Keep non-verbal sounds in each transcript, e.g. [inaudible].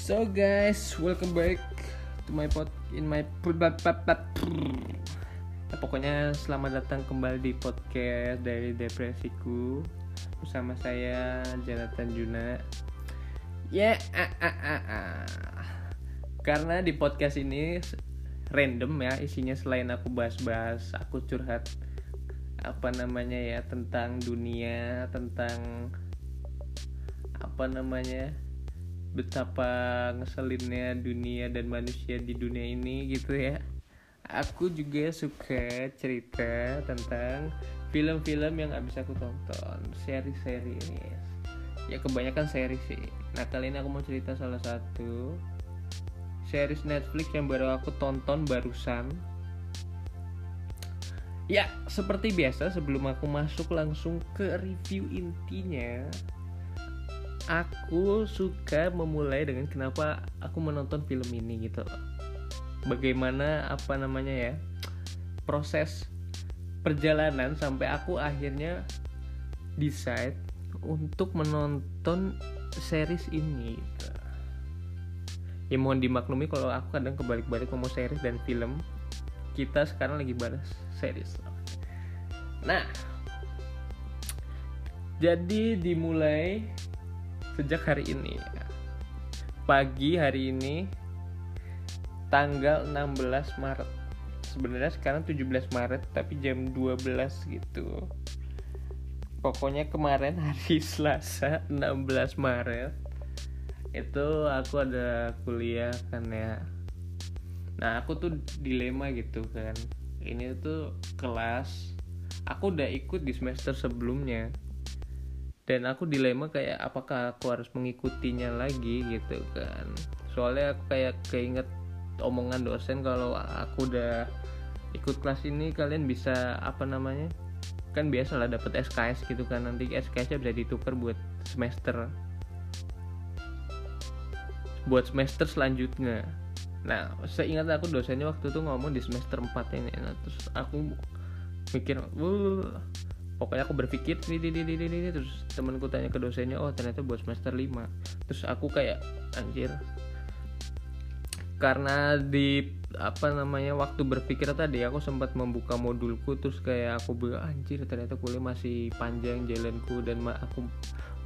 So guys, welcome back to my pod in my nah, pokoknya selamat datang kembali di podcast dari depresiku bersama saya Jonathan Juna. Ya, yeah, ah, ah, ah, ah. karena di podcast ini random ya isinya selain aku bahas-bahas, aku curhat apa namanya ya tentang dunia, tentang apa namanya betapa ngeselinnya dunia dan manusia di dunia ini gitu ya. Aku juga suka cerita tentang film-film yang abis aku tonton seri-seri ini. Ya kebanyakan seri sih. Nah kali ini aku mau cerita salah satu series Netflix yang baru aku tonton barusan. Ya seperti biasa sebelum aku masuk langsung ke review intinya aku suka memulai dengan kenapa aku menonton film ini gitu loh. Bagaimana apa namanya ya proses perjalanan sampai aku akhirnya decide untuk menonton series ini. Gitu. Ya mohon dimaklumi kalau aku kadang kebalik-balik ngomong series dan film. Kita sekarang lagi balas series. Nah, jadi dimulai sejak hari ini. Pagi hari ini tanggal 16 Maret. Sebenarnya sekarang 17 Maret tapi jam 12 gitu. Pokoknya kemarin [laughs] hari Selasa 16 Maret itu aku ada kuliah kan ya. Nah aku tuh dilema gitu kan. Ini tuh kelas aku udah ikut di semester sebelumnya dan aku dilema kayak apakah aku harus mengikutinya lagi gitu kan. Soalnya aku kayak keinget omongan dosen kalau aku udah ikut kelas ini kalian bisa apa namanya kan biasa lah dapat SKS gitu kan. Nanti SKS-nya bisa ditukar buat semester. Buat semester selanjutnya. Nah seingat aku dosennya waktu itu ngomong di semester 4 ini. Nah, terus aku mikir wuh pokoknya aku berpikir ini ini ini ini terus temanku tanya ke dosennya oh ternyata buat semester 5 terus aku kayak anjir. Karena di apa namanya waktu berpikir tadi aku sempat membuka modulku terus kayak aku bilang anjir ternyata kuliah masih panjang jalanku dan ma aku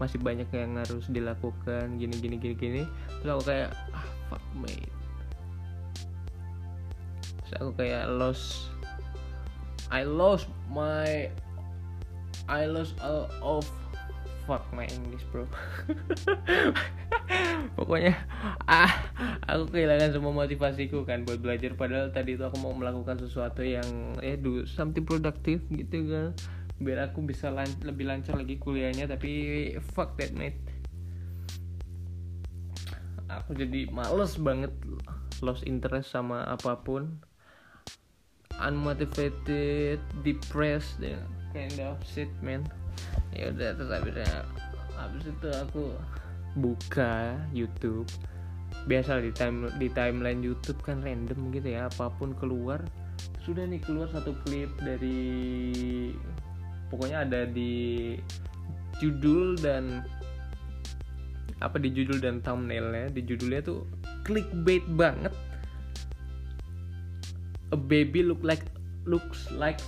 masih banyak yang harus dilakukan gini gini gini gini. Terus aku kayak ah fuck mate. Terus aku kayak lost I lost my I lost all of fuck my English bro. [laughs] Pokoknya ah aku kehilangan semua motivasiku kan buat belajar. Padahal tadi itu aku mau melakukan sesuatu yang eh do something produktif gitu kan. Biar aku bisa lan lebih lancar lagi kuliahnya tapi fuck that mate. Aku jadi males banget lost interest sama apa pun. Unmotivated depressed ya kind of shit man ya udah terus habisnya habis itu aku buka YouTube. Biasa di time di timeline YouTube kan random gitu ya apa pun keluar sudah nih keluar satu klip dari pokoknya ada di judul dan apa di judul dan thumbnailnya. Di judulnya tuh clickbait banget. A baby look like looks like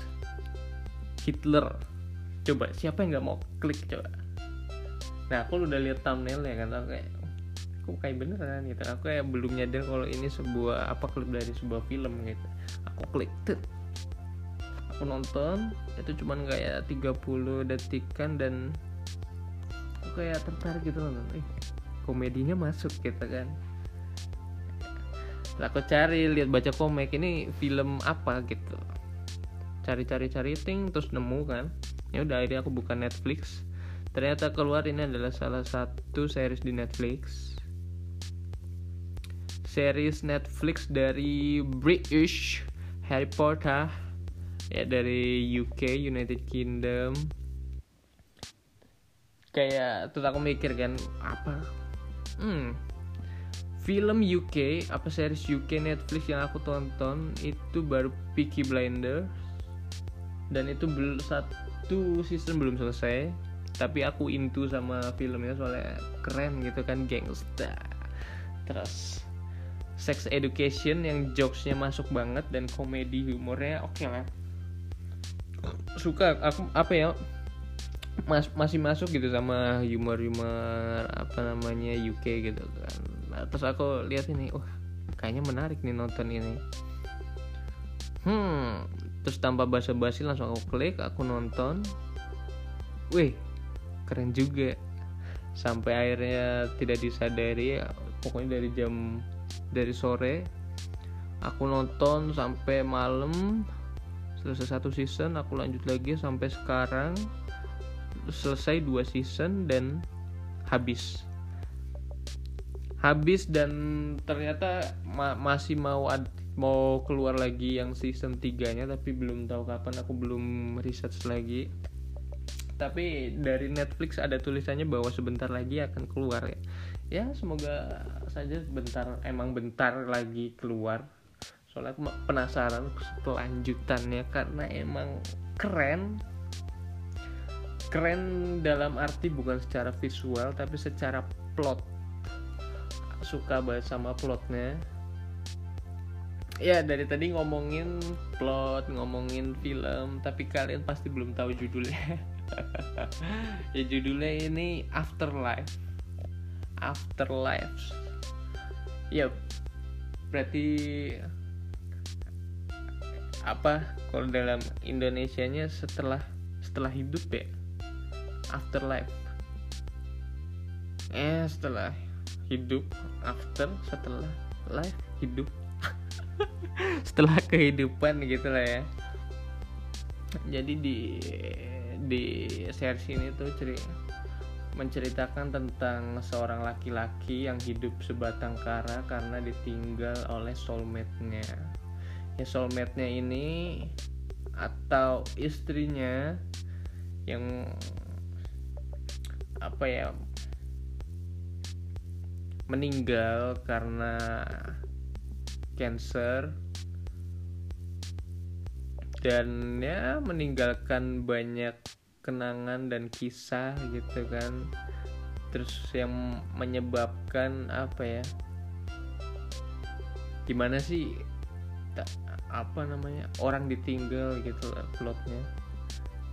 Hitler. Coba siapa yang nggak mau klik coba? Nah aku udah lihat thumbnail ya kan aku kayak kok kayak beneran gitu? Aku kayak belum nyadar kalau ini sebuah apa klip dari sebuah film gitu. Aku klik tuh aku nonton itu cuman kayak 30 detikan dan aku kayak tertarik gitu nonton eh, komedinya masuk gitu kan. Lah aku cari lihat baca komik ini film apa? gitu cari-cari cari ting terus nemu kan. Ya udah akhirnya aku buka Netflix. Ternyata keluar ini adalah salah satu series di Netflix. Series Netflix dari British Harry Potter. Ya dari UK United Kingdom. Kayak terus aku mikir kan apa? Hmm. Film UK apa series UK Netflix yang aku tonton itu baru Peaky Blinders dan itu satu season belum selesai tapi aku into sama filmnya soalnya keren gitu kan gangsta terus sex education yang jokesnya masuk banget dan komedi humornya oke okay lah. Suka aku apa ya mas masih masuk gitu sama humor humor apa namanya UK gitu kan. Nah, terus aku lihat ini wah kayaknya menarik nih nonton ini. Hmm terus tanpa basa-basi langsung aku klik aku nonton. Wih keren juga. Sampai akhirnya tidak disadari ya, pokoknya dari jam dari sore aku nonton sampai malam. Selesai satu season aku lanjut lagi sampai sekarang. Selesai dua season dan habis. Habis dan ternyata ma masih mau mau keluar lagi yang season 3 nya tapi belum tahu kapan aku belum research lagi. Tapi dari Netflix ada tulisannya bahwa sebentar lagi akan keluar ya. Ya semoga saja bentar emang bentar lagi keluar. Soalnya aku penasaran kelanjutannya karena emang keren. Keren dalam arti bukan secara visual tapi secara plot. Suka banget sama plotnya ya dari tadi ngomongin plot ngomongin film tapi kalian pasti belum tahu judulnya. [laughs] Ya judulnya ini Afterlife. Afterlife. Ya berarti apa kalau dalam Indonesianya setelah setelah hidup ya? Afterlife. Eh setelah hidup after setelah life hidup setelah kehidupan gitu lah ya jadi di di series ini tuh cerita menceritakan tentang seorang laki-laki yang hidup sebatang kara karena ditinggal oleh soulmate-nya. Ya soulmate-nya ini atau istrinya yang apa ya meninggal karena cancer dan ya meninggalkan banyak kenangan dan kisah gitu kan. Terus yang menyebabkan apa ya? Gimana sih apa namanya orang ditinggal gitu plotnya.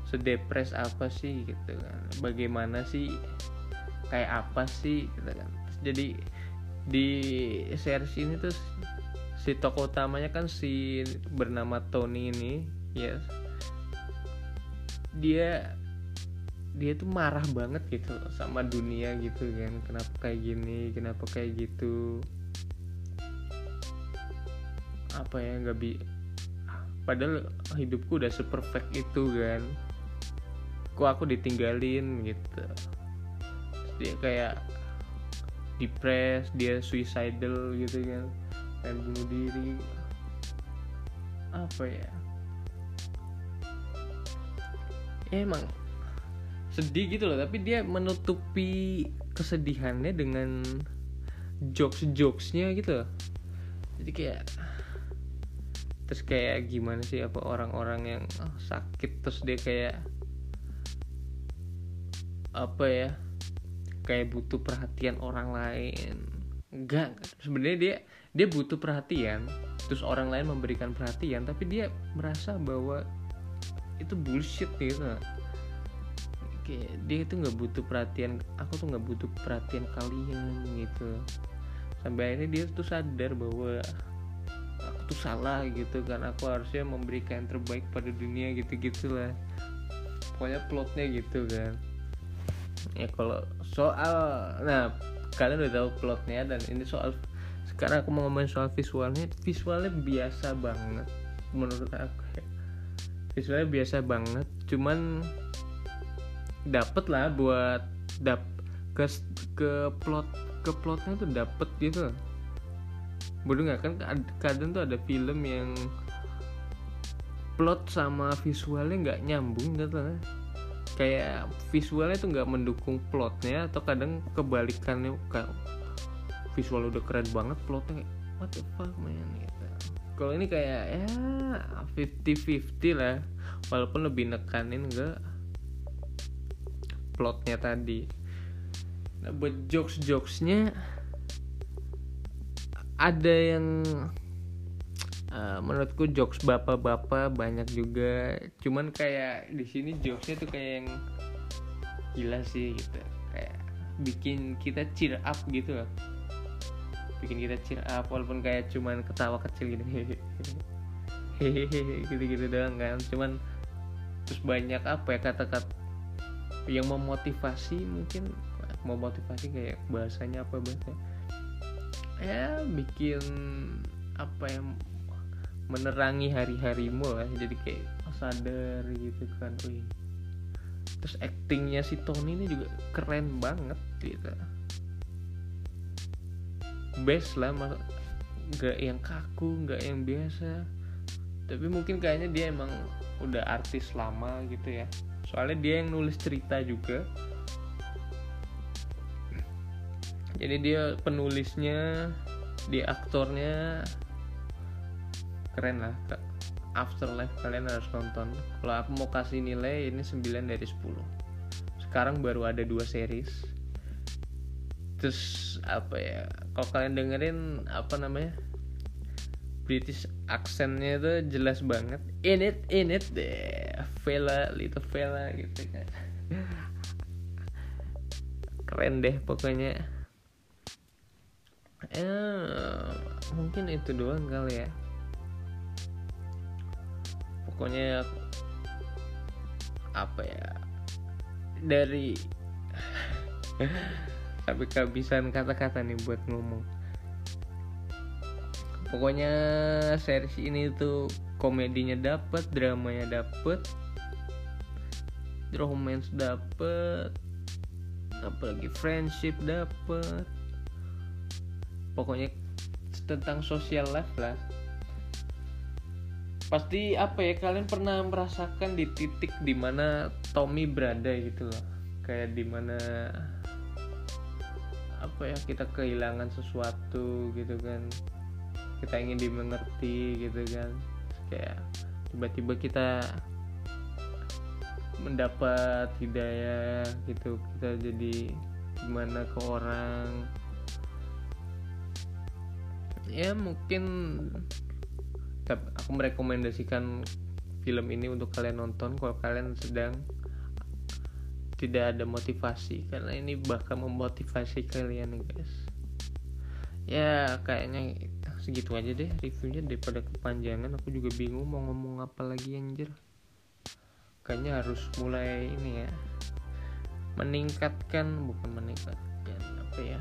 Sedepres apa sih gitu kan? Bagaimana sih kayak apa sih gitu kan? Jadi di series ini tuh si tokoh utamanya kan si bernama Tony ini yes. dia dia tuh marah banget gitu sama dunia gitu kan. Kenapa kayak gini kenapa kayak gitu. Apa ya nggak bi padahal hidupku udah seperfect itu kan. Kok aku ditinggalin gitu. Terus dia kayak depres dia suicidal gitu kan pengen bunuh diri. Apa ya? Ya emang sedih gitu loh tapi dia menutupi kesedihannya dengan jokes jokesnya gitu loh. jadi kayak terus kayak gimana sih apa orang-orang yang oh, sakit terus dia kayak apa ya kayak butuh perhatian orang lain. Enggak. Sebenarnya dia dia butuh perhatian terus orang lain memberikan perhatian tapi dia merasa bahwa itu bullshit gitu kayak dia itu nggak butuh perhatian aku tuh nggak butuh perhatian kalian gitu. Sampai akhirnya dia tuh sadar bahwa aku tuh salah gitu kan aku harusnya memberikan yang terbaik pada dunia gitu gitulah. Pokoknya plotnya gitu kan. Ya kalau soal nah kalian udah tahu plotnya dan ini soal sekarang aku mau ngomongin soal visualnya visualnya biasa banget. Menurut aku ya. visualnya biasa banget cuman dapet lah buat dap ke ke plot ke plotnya tuh dapet gitu. Bodoh nggak? Kan kadang tuh ada film yang plot sama visualnya nggak nyambung gitu kan. Kayak visualnya tuh nggak mendukung plotnya atau kadang kebalikannya visual udah keren banget plotnya kayak what the fuck man? Gitu. Kalau ini kayak ya 50-50 lah. Walaupun lebih nekanin enggak plotnya tadi. Nah buat jokes jokesnya ada yang uh, menurutku jokes bapak-bapak banyak juga. Cuman kayak di sini jokesnya tuh kayak yang gila sih gitu. Kayak bikin kita cheer up gitu loh bikin kita cheer up walaupun kayak cuman ketawa kecil gitu [laughs] hehehe gitu-gitu doang kan. Cuman terus banyak apa ya kata-kata yang memotivasi mungkin memotivasi kayak bahasanya apa bahasa ya bikin apa yang menerangi hari-harimu lah. Jadi kayak sadar gitu kan. Wih. Terus actingnya si Tony ini juga keren banget gitu best lah nggak yang kaku nggak yang biasa. Tapi mungkin kayaknya dia emang udah artis lama gitu ya. Soalnya dia yang nulis cerita juga. Jadi dia penulisnya dia aktornya keren lah Afterlife kalian harus nonton. Kalau aku mau kasih nilai ini 9 dari 10 sekarang baru ada dua series terus apa ya kalau kalian dengerin apa namanya British accentnya itu jelas banget. In it in it deh fella little fella gitu kan. Keren deh pokoknya. Eh mungkin itu doang kali ya. Pokoknya apa ya dari tapi kehabisan kata-kata nih buat ngomong. Pokoknya series ini tuh komedinya dapet dramanya dapet romance dapet apalagi friendship dapet. Pokoknya tentang social life lah. Pasti apa ya kalian pernah merasakan di titik di mana Tommy berada gitu loh. Kayak di mana apa ya kita kehilangan sesuatu gitu kan. Kita ingin dimengerti gitu kan. Kayak tiba-tiba kita mendapat hidayah gitu. Kita jadi gimana ke orang. Ya mungkin aku merekomendasikan film ini untuk kalian nonton kalau kalian sedang tidak ada motivasi karena ini bakal memotivasi kalian guys. Ya kayaknya segitu aja deh reviewnya daripada kepanjangan. Aku juga bingung mau ngomong apa lagi anjir. Kayaknya harus mulai ini ya. Meningkatkan bukan meningkatkan apa ya?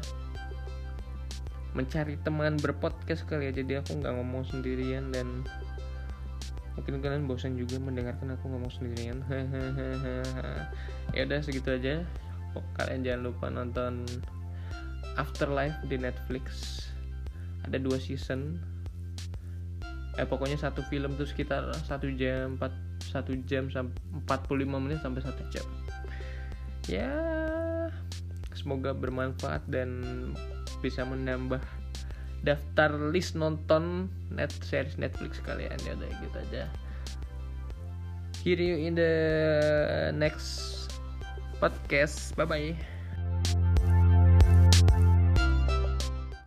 Mencari teman berpodcast kali ya. Jadi aku nggak ngomong sendirian dan mungkin kalian bosan juga mendengarkan aku ngomong sendirian. [laughs] Ya udah segitu aja. Kalian jangan lupa nonton Afterlife di Netflix. Ada dua season. Eh pokoknya satu film tuh sekitar satu jam empat satu jam sampai 45 menit sampai satu jam. Ya semoga bermanfaat dan bisa menambah daftar list nonton net series Netflix kalian ya udah gitu aja. Hear you in the next podcast. Bye bye